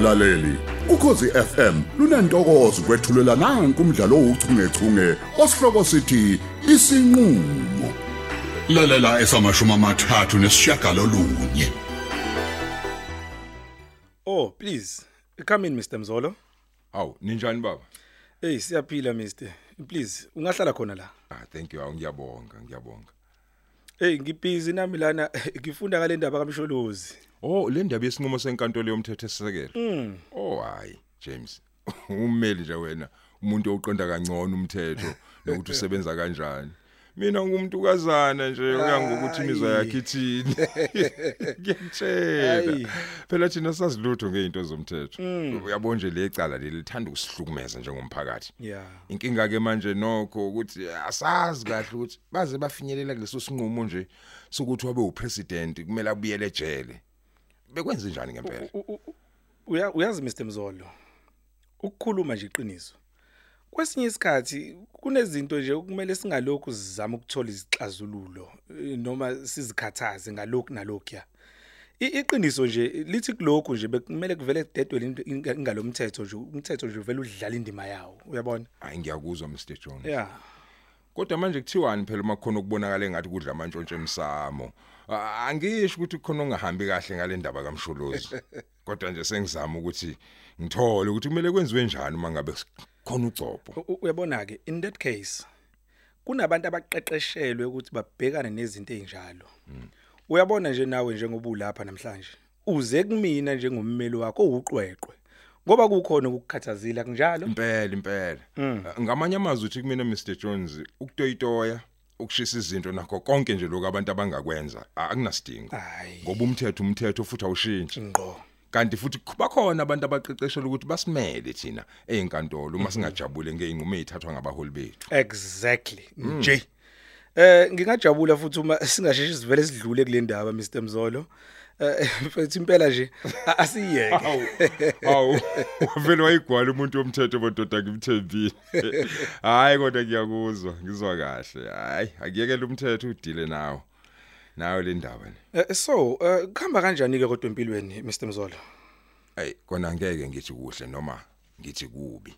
mlaleli ukhosi FM lunantokozo kwethulela nanku umdlalo ouchungechunge osihloko sithi isinqulo lalela esamashuma amathathu nesishagalolunye Oh, please. Come in Mr Mzolo. Hawu, ninjani baba? Hey, siyaphila Mr. Please, ungahlala khona la. Ah, thank you. Ngiyabonga, ngiyabonga. Hey, ngibhizi nami lana ngifunda ngale ndaba kaMsholozi. Oh, le ndaba yesinqumo senkantolo yomthetho esisekelo. Mm. Oh, hayi, James. Ummeli nje wena, umuntu oqonda kangcono umthetho nokuthi usebenza kanjani. Mina ngumuntu kazana nje uyangokuthi imizwa yakhe ithini. Ngiyakutshela. Hayi. Phela thina sazilutho ngeinto zomthetho. Uyabona nje le cala leli lithanda ukusihlukumeza njengomphakathi. Yeah. Inkinga ke manje nokho ukuthi asazi kahle ukuthi baze bafinyelela kuleso sinqumo nje sokuthi wabe upresident kumele abuyele ejele. Bekwenze njani ngempela? Uya uyazi Mr Mzolo. Ukukhuluma nje iqiniso. Kwesinye isikhathi kunezinto nje okumele singalokhu sizama ukuthola izixazululo eh, noma sizikhathaze ngalokhu nalokhu ya. I- Iqiniso nje lithi kulokhu nje bekumele kuvele kudedwe into ingalomthetho nje umthetho nje uvela udlala indima yawo uyabona? Hayi ngiyakuzwa Mr Jones. Yeah. Kodwa manje kuthiwani phela makhona ukubonakala engathi kudla amantshontshe emsamo. A- Angisho ukuthi khona ongahambi kahle ngale ndaba kaMsholozi. Kodwa nje sengizama ukuthi ngithole ukuthi kumele kwenziwe njani uma ngabe khona ucopho. U- u- uyabona ke in that case kunabantu abaqeqeshelwe ukuthi babhekane nezinto ezinjalo uyabona nje nawe njengoba ulapha namhlanje uze kumina njengommeli wakho owuqweqwe ngoba kukhona ukukhathazila kunjalo Impela impela. Ngamanye amazwi uthi kumina Mr Jones ukutoyitoya ukushisa izinto nakho konke nje lokho abantu abangakwenza akunasidingo. Ngoba umthetho umthetho futhi awushintshi. ngqo. Kanti futhi bakhona abantu abaqeqeshelwe ukuthi basimele thina ezinkantolo uma singajabule ngeinqumo ezithathwa ngabaholi bethu. Exactly. Nje. Eh ngingajabula futhi uma singasheshi sivele sidlule kule ndaba Mr Mzolo. Eh futhi impela nje asiyeke awu vele wayigwala umuntu womthetho bododa ngimthembile hayi kodwa ngiyakuzwa ngizwa kahle. Hayi akuyekela umthetho udile nawo nayo le ndaba le. Eh, so eh, kuhamba kanjani ke kodwa empilweni Mr Mzolo? Hey kona ngeke ngithi kuhle noma ngithi kubi.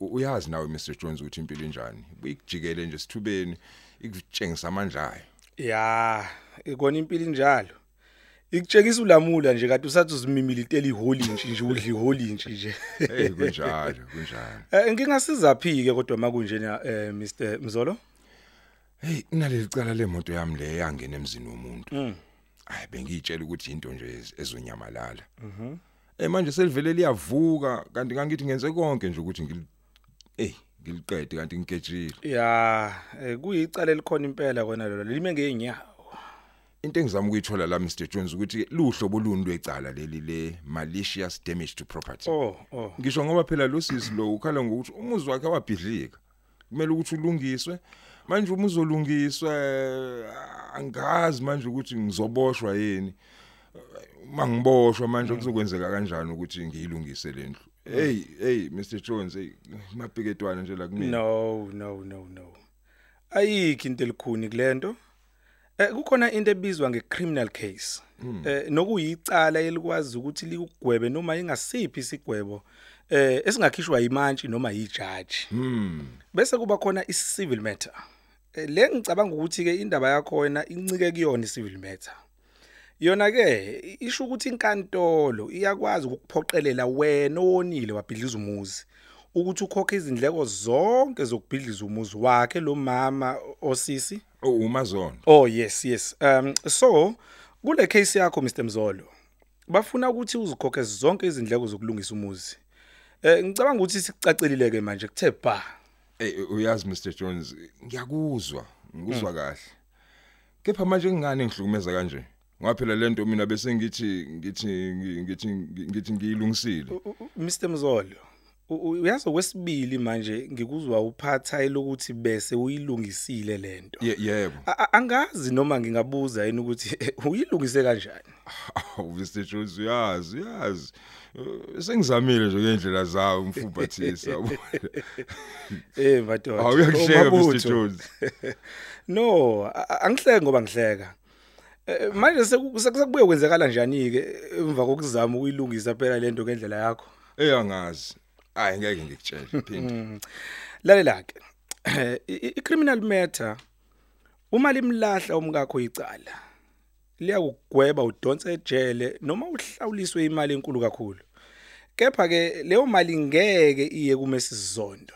Uyazi nawe Mr Jones ukuthi impilo enjani uyikujikele nje sithubeni ikutshengisa amandla ayo. Ya, ikona impilo njalo. Ikutshengisa ulamula nje kade usathi uzimimile iteli iholi nje nje udli iholi nje nje. hey kunjalo kunjalo Eh ngingasiza phi ke kodwa makunjena eh Mr Mzolo? Hey, naleli cala lemoto yami le yangena emzini womuntu. Hayi bengiyitshela ukuthi into nje ez- ezonyamalala. Mhm. Eh manje selivele liyavuka kanti ngangithi ngenze konke nje ukuthi ngil eh ngiliqede kanti ngigejile. Ya, eh, kuyicala elikhona impela kona lolo lime ngeenyawo. Into engizama ukuyithola la Mr Jones ukuthi luhlobo luni lwecala leli le malicious damage to property. Oh, oh. Ngisho ngoba phela lo sisi lo ukhala ngokuthi umuzi wakhe wabhidlika. Kumele ukuthi ulungiswe. Manje uma uzolungiswa angazi manje ukuthi ngizoboshwa yini. Mangiboshwa manje kuzokwenzeka kanjani ukuthi ngiyilungise lendlu. Hey, hey Mr Jones, hey mabheketwana nje la kumina. No, no, no, no. Ayikho into elikhuni kulento. Eh kukhona into ebizwa ngecriminal case. Eh nokuyicala elikwazi ukuthi likugwebe noma ingasiphi isigwebo eh esingakhishwa imantshi noma yijaji. Hmm. Bese kuba khona i-civil matter. Eh, Le ngicabanga ukuthi ke indaba yakho wena incike kuyona i-civil matter. Yona ke isho ukuthi inkantolo iyakwazi ukuphoqelela wena owonile wabhidliza umuzi ukuthi ukhokhe izindleko zonke zokubhidliza umuzi wakhe lo mama osisi. Oh umazondo. Oh yes yes. Um so kule case yakho Mr Mzolo bafuna ukuthi uzikhokhe zonke izindleko zokulungisa umuzi. Eh ngicabanga ukuthi sikucacelile ke manje kuthe ba. Hey uyazi Mr Jones, ngiyakuzwa, ngikuzwa kahle. Kepha manje ngingane ngihlukumeza kanje. Ngaphela lento mina bese ngithi ngithi ngithi ngithi ngiyilungisile. Mr Mzolo uyazi okwesibili manje ngikuzwa uphatha elokuthi bese uyilungisile lento. Ye- Yebo. Angazi noma ngingabuza yini ukuthi uyilungise kanjani. Awu Mr Jones uyazi, uyazi. Eh, Sengizamile nje ngendlela zawo umfubathisa. Eh madoda. Awuyakuhleka Mr Umabutho. Jones. No, a- a- angihleki ngoba ngihleka. Eh, manje sekubuye kwenzekala njani ke emva kokuzama ukuyilungisa phela lento ngendlela yakho eyangazi hayi ngeke ngikutshele phinde. Lalela ke i-criminal matter uma limlahla umkakho icala liyakugweba udonse ejele noma uhlawuliswe imali enkulu kakhulu. Kepha ke leyo mali ngeke iye kumesizondo.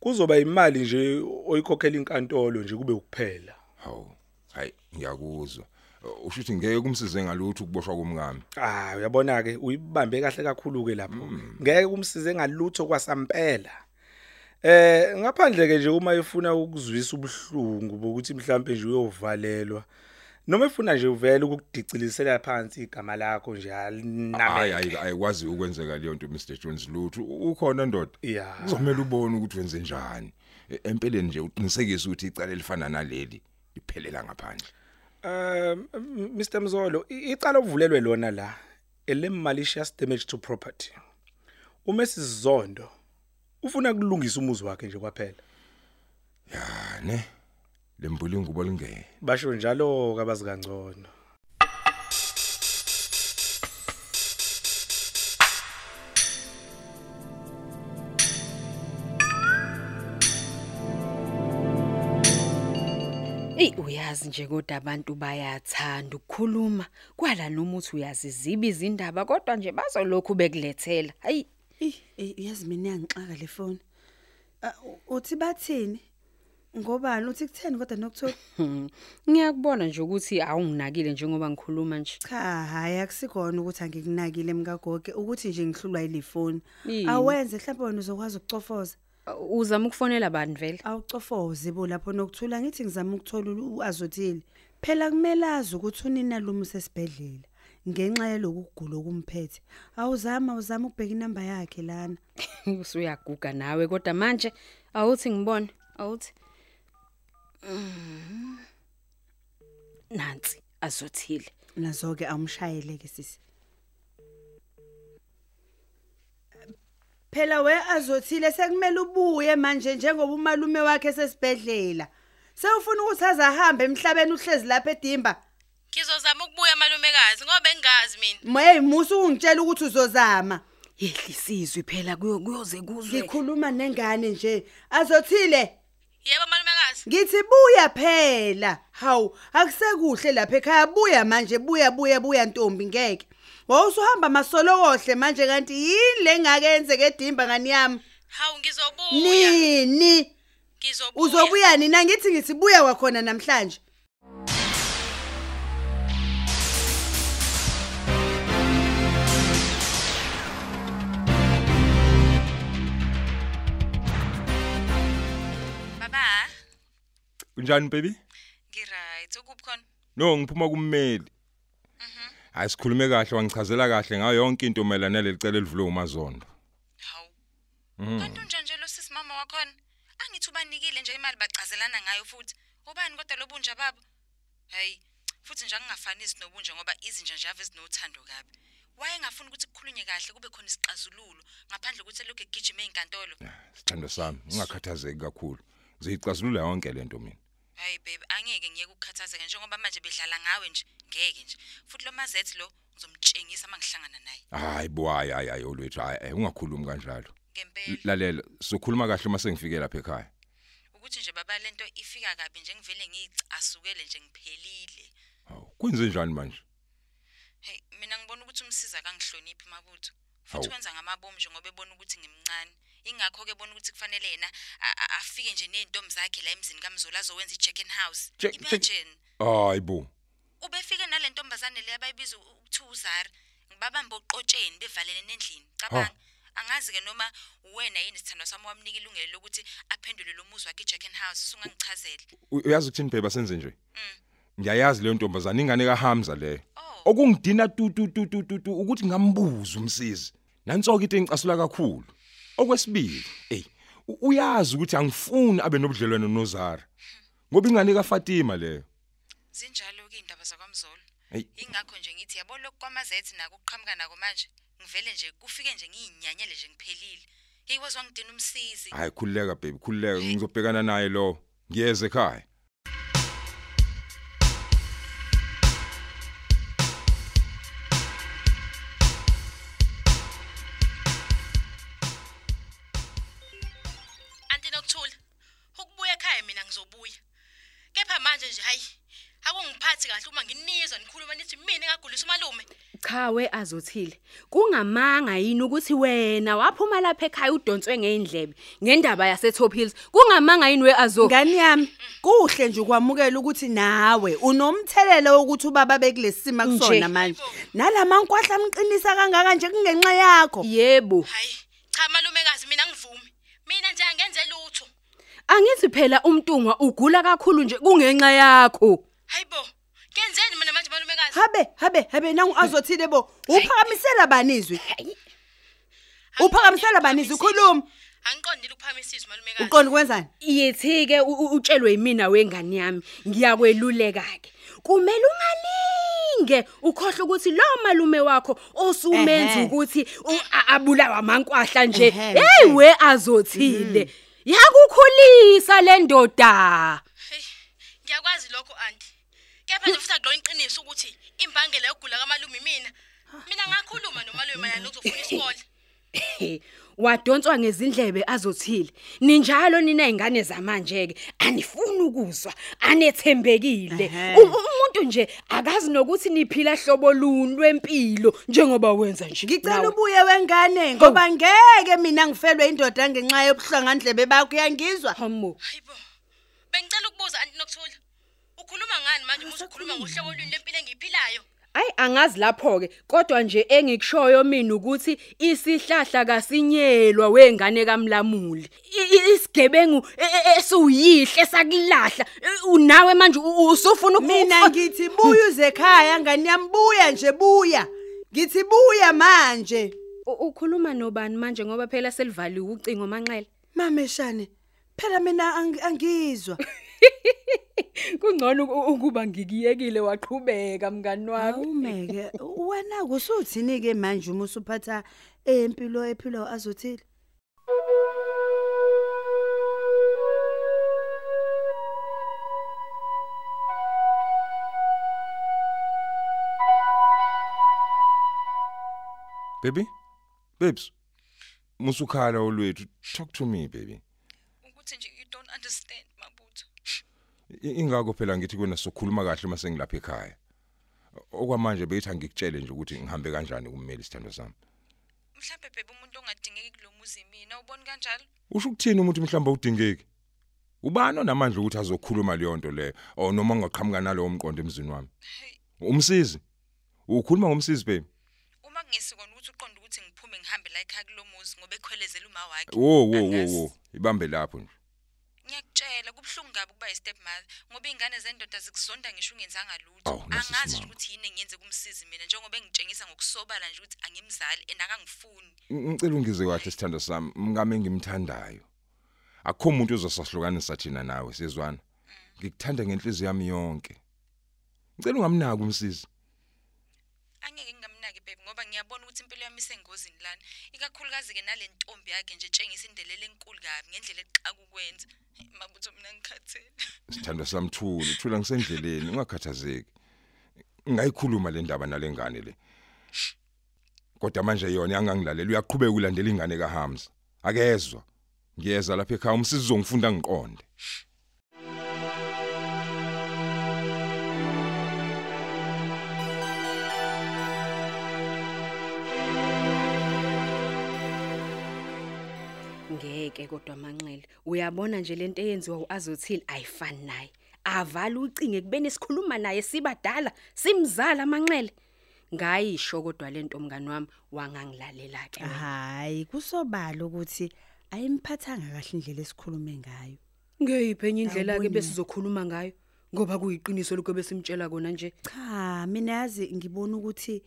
Kuzoba imali nje oyikhokhela inkantolo nje kube ukuphela. Hawu hayi ngiyakuzwa. Usho ukuthi ngeke kumsize ngalutho ukuboshwa komngami ah uyabona ke uyibambe kahle kakhulu ke lapho ngeke kumsize ngalutho kwasampela. Eh ngaphandle ke nje uma efuna ukuzwisa ubuhlungu bokuthi mhlambe nje uyovalelwa noma efuna nje uvele ukukudicilisela phansi igama lakho nje hayi ayikwazi ukwenzeka leyo nto Mr Jones lutho. Ukhona ndoda? Kuzomela ubone ukuthi wenze njani. E- empeleni nje uqinisekise ukuthi icala elifana naleli liphelela ngaphandle. Um Mr Mzolo icala ovulelwe lona la elemmalicious damage to property. Uma sizondo ufuna kulungisa umuzi wakhe nje kwaphela? Ya ne lembuli ngubo lingeke. Basho njalo kabazi uyazi nje kodwa abantu bayathanda ukukhuluma kwala noma uthi uyaziziba izindaba kodwa nje bazolokhu bekulethela. Hayi Eh, eh, uyazi mina iyangixaka le phone. Ah, u- Uthi bathini? Ngobani uthi kutheni kodwa nokuthola? hmm, ngiyakubona nje ukuthi awunginakile njengoba ngikhuluma nje. Cha, hayi akusikona ukuthi angikunakile mkagoge ukuthi nje ngihlulwa ile phone. Yini? Awenze mhlawumbe wena uzokwazi ukucofoza. Uzama ukufonela bani vele? Awucofoze bo lapho nokuthula ngithi ngizama ukuthola u- uazothile. Phela kumele azi ukuthi unina lumi sesibhedlela. Ngenxa yaloku kugula okumphethe. Awuzama uzama ukubheka inamba yakhe lana. Usuyaguga nawe kodwa manje awuthi ngibone awuthi Mhm. Nansi azothile. Nazo ke awumshayele ke sisi. Phela we azothile sekumele ubuye manje njengoba umalume wakhe sesibhedlela. Sewufuna ukuthi azahambe emhlabeni uhlezi lapha edimba. Ngizozama ukubuya malumekazi ngoba bengazi mina. Moye musu ungitshela ukuthi uzozama. Yehlisizwe phela kuyo kuyoze kuzwe. Ngikhuluma nengane nje. Azothile Yebo malumekazi. Ngithi buya phela. Hawu, akusekuhle lapha ekhaya buya manje buya buya buya Ntombi ngeke. Wawusuhamba masolokohle manje kanti yini lengakenze kedimba ngani yami? Hawu ngizobuya. Nini? Ngizobuya. Uzobuya nina ngithi ngithi buya kwakhona namhlanje. Baba, kunjani baby ngiright ukuphi khona? no ngiphuma kummeli hayi sikhulume kahle wangichazela kahle ngayo yonke into mayelana naleli cala elivulwe umazondo Hawu. Kanti unjani nje lo sisi mama wakhona? Angithi ubanikile nje imali bacazelana ngayo futhi. Ubani kodwa lobunja babo? Hey, futhi nje angingafanisi nobunja ngoba izinja nje ave zinothando kabi. Waye ngafuna ukuthi kukhulunywe kahle kube khona isixazululo ngaphandle ukuthi lokho egijima einkantolo. sithando sami ungakhathazeki kakhulu ngizicazulula yonke lento mina Hayi babe, angeke ngiyeke ukukhathazeka njengoba manje bedlala ngawe nje, ngeke nje. Futhi lo mazethi lo ngizomtshengisa mangihlangana naye. hayi bo hayi hayi hayi olwethu hayi eh, ungakhulumi kanjalo Ngempela. lalela sokhuluma kahle uma sengifike lapha ekhaya ukuthi nje baba lento ifika kabi nje ngivele ngicasukele nje ngiphelile hawu kwenze njani manje hey mina ngibona ukuthi umsiza kangihloniphi mabutho Hawu. Futhi wenza ngamabomu nje ngoba ebona ukuthi ngimncane. Ingakho ke ebona ukuthi kufanele yena afike nje nezintombi zakhe la emzini kaMzola azowenza iJack and House Jack- Jack- imagine hayi bo. Ubefike nale ntombazane le abayibiza u- ukuthiwa uzara ngibabamba oqotsheni bevalele endlini cabanga angazi ke noma wena yini sithando sami wamnika ilungelo lokuthi aphendule lo muzi wakhe iJack and House sungangichazela uyazi ukuthini bheba senze nje? Ngiyayazi leyo ntombazana ingane kaHamza leyo. Oh. okungidina tu tu tu tu tu tu ukuthi ngambuza umsizi. Nansoke into engicasula kakhulu. Okwesibili ey u- uyazi ukuthi angifuni abe nobudlelwano noZara. Ngoba ingane kaFatima leyo zinjalo ke indaba zakwaMzolo Hey. ingakho nje ngithi yabo lokho kwamazethi nako ukuqhamuka nako manje ngivele nje kufike nje ngiyinyanyele nje ngiphelile. Hey wazwangidina umsizi. Hayi khulileka baby khulileka ngizobhekana naye lo. Ngiyeze ekhaya. Kahle uma nginizwa nikhuluma nithi mina engagulisa umalume Cha we azothile. Kungamanga yini ukuthi wena waphuma lapha ekhaya udonswe ngeindlebe ngendaba yase Top Hills. Kungamanga yini we azo? ngani yami kuhle nje ukwamukela ukuthi nawe unomthelelo wokuthi ubaba bekulesima kusona Nje. manje nalamankwahla amqinisa kangaka nje kungenxa yakho Yebo. hayi cha malumekazi mina ngivumi mina nje angenze lutho Angithi phela umntungwa ugula kakhulu nje kungenxa yakho. hayibo kenzeni mina manje malumekazi habe habe habe nangu azothile bo. Uphakamisela banizwi uphakamisela banizwi ukhuluma angiqondile ukuphakamisa izwi malumekazi uqonda kwenzani Yithi ke u- u- utshelwe yimina wengane yami. Ngiyakweluleka ke. Kumele ungalinge ukhohle ukuthi lo malume wakho osumenza Ehhe. ukuthi u- a- abulawa amankwahla nje. Ehhe, Hey we azothile. Yakukhulisa le ndoda. Hey, ngiyakwazi lokho anti kepha nje futhi akulo iqiniso ukuthi imbangela yokugula kamalume mina. Mina ngakhuluma nomalume mayana ukuzofuna isikole. Wadonswa ngezindlebe azothile. Ninjalo nina izingane zamanje ke anifuni ukuzwa, anethembekile. Umuntu nje akazi nokuthi niphila hlobo luni lwempilo njengoba wenza nje. ngicela ubuye wengane ngoba ngeke mina ngifelwe indoda ngenxa yobuhlangandlebe bakho uyangizwa? Hayibo bengicela ukubuza anti nokuthula ukhuluma ngani manje uma usukhuluma ngohlobo lwini lempilo engiyiphilayo? Ay angazi lapho ke kodwa nje engikushoyo mina ukuthi isihlahla kasinyelwa wengane kaMlamuli. Isigebengu e- e- esuyihle sakulahla. E, Unawe manje usufuna mina ngithi buya uze ekhaya ngani yami buya nje buya. Ngithi buya manje. Ukhuluma nobani manje ngoba phela selivaliwe ucingo manxele? Mameshane phela mina ang- angizwa. kungcono u- ukuba ngikiyekile waqhubeka mngani wami awumeke wena kusuthini ke manje uma usuphatha empilo ephilo azothile Baby? Babes. Musukhala olwethu. Talk to me, baby. ukuthi nje you don't understand mabutho I- Ingakho phela ngithi kuwena sokhuluma kahle uma sengilapha ekhaya. Okwamanje beyithi angikutshelwe nje ukuthi ngihambe kanjani kummeli isithando sami. mhlawumbe bhebe umuntu ongadingeki kulo muzi mina uboni kanjalo Usho ukuthini umuntu mhlamba udingeki? Ubani onamandla ukuthi azokhuluma leyo nto leyo or noma ungaqhamuka nalowo mqondo emzini wami? Umsizi. Ukhuluma ngomsizi baby. uma kungesikona ukuthi uqonde ukuthi ngiphume ngihambe la ekhaya kulo muzi ngoba ekhwelezela uma wakhe Wo wo wo Angazi. wo. Ibambe lapho nje. Ngiyakutshela kubhlungu kabi ukuba yi-step mother ngoba iy'ngane zendoda zikuzonda ngisho ungenzanga lutho Awu, nasi angazi nje simanga. ukuthi yini engiyenze kumsizi mina njengoba engitshengisa ngokusobala nje ukuthi angimzali and akangifuni Ngicela ungize kahle sithando sami, mngame ngimthandayo. Akho umuntu ozosahlukanisa thina nawe sizwana. Ngikuthanda ngenhliziyo yami yonke. Ngicela ungamnaki umsizi. angeke ngingamnaki baby ngoba ngiyabona ukuthi impilo yami isengozini lana ikakhulukazi-ke nale ntombi yakhe nje etshengisa indelelo enkulu kabi ngendlela exaka ukwenza mabutho mina ngikhathele Sithando sami thula, thula ngisendleleni, ungakhathazeki. Ngayikhuluma le ndaba nalengane le. Kodwa manje yona yangangilalela uyaqhubeka ulandela ingane kaHamza. Akezwa. Ngiyeza lapha ekhaya umsizi uzongifunda ngiqonde. Ngeke kodwa manxele. Uyabona nje lento eyenziwa uazothile? Ayifani naye. Avala ucinge kubeni isikhuluma naye sibadala simzala manxele. Ngayisho kodwa lento mngani wami wangangilalela ke wena. hayi kusobala ukuthi ayimphathanga kahle indlela esikhulume ngayo. Ngeyiphi enye indlela ke Awuboni. besizokhuluma ngayo? Ngoba kuyiqiniso lokho besimtshela kona nje. Cha mina yazi ngibona ukuthi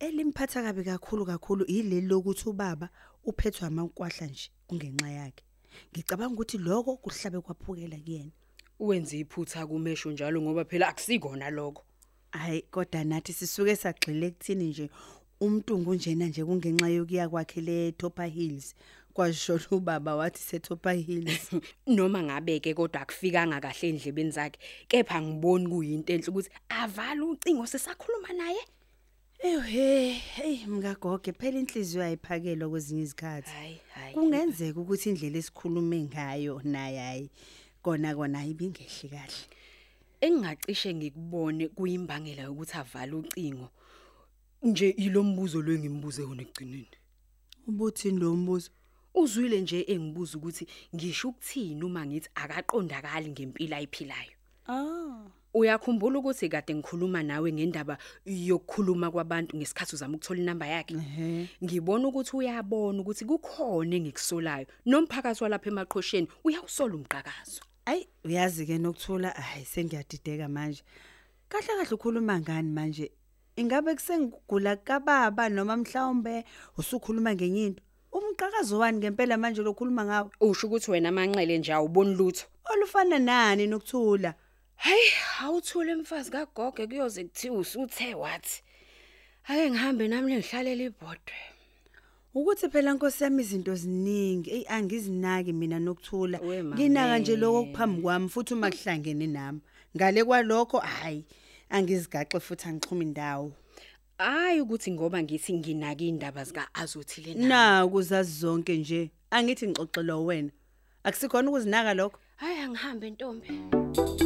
elimphatha kabi kakhulu kakhulu ileli lokuthi ubaba uphethwe amankwahla nje. Kungenxa yakhe. Ngicabanga ukuthi lokho kuhlabe kwaphukela kuyena. Wenza iphutha kumesho njalo ngoba phela akusikona lokho. Hayi kodwa nathi sisuke sagxile ekuthini nje umntungu njena nje kungenxa yokuya kwakhe le Topper Hills. Kwasho ubaba wathi se Topper Hills. Noma ngabe ke kodwa akufikanga kahle endlebeni zakhe kepha ngiboni kuyinto enhle ukuthi avala ucingo sesakhuluma naye. Ehe, hey mngagoge phela inhliziyo ayiphakelwa kwezinye izikhathi. Kungenzeka ukuthi indlela esikhulume ngayo naye hayi kona kona ayibingehle kahle. engingacishe ngikubone kuyimbangela yokuthi avale ucingo nje ilombuzo lo engimbuze wona ekugcineni ubuthini lo mbuzo uzwile nje engibuza ukuthi ngisho ukuthini uma ngithi akaqondakali ngempilo ayiphilayo ah uyakhumbula ukuthi kade ngikhuluma nawe ngendaba yokukhuluma kwabantu ngesikhathi uzama ukuthola inamba yakhe? Ehe ngibona ukuthi uyabona ukuthi kukhona engikusolayo nomphakathi walapha emaqhosheni uyawusola umqhakazo ayi uyazi ke nokuthula hayi sengiyadideka manje. Kahle kahle ukhuluma ngani manje? Ingabe kusengigula kababa noma mhlawumbe usukhuluma ngenye into? Umqhakazo wani ngempela manje lokhuluma ngawo? Usho ukuthi wena amanxele nje awuboni lutho. Olufana nani nokuthula? Hayi, awuthule mfazi kagogo kuyoze kuthiwa usuthe wathi. Ake ngihambe nami ngihlalele ibhodwe. ukuthi phela nkosi yami izinto ziningi ey angizinaki mina nokuthula We mame. nginaka nje lokho kuphambi kwami futhi uma kuhlangene nami ngale kwalokho hayi angizigaxe futhi angixhuma indawo Hayi ukuthi ngoba ngithi nginaka indaba zika azothile na. na kuzazi zonke nje angithi ngixoxelwa wena akusikhona ukuzinaka lokho Hayi angihambe ntombi.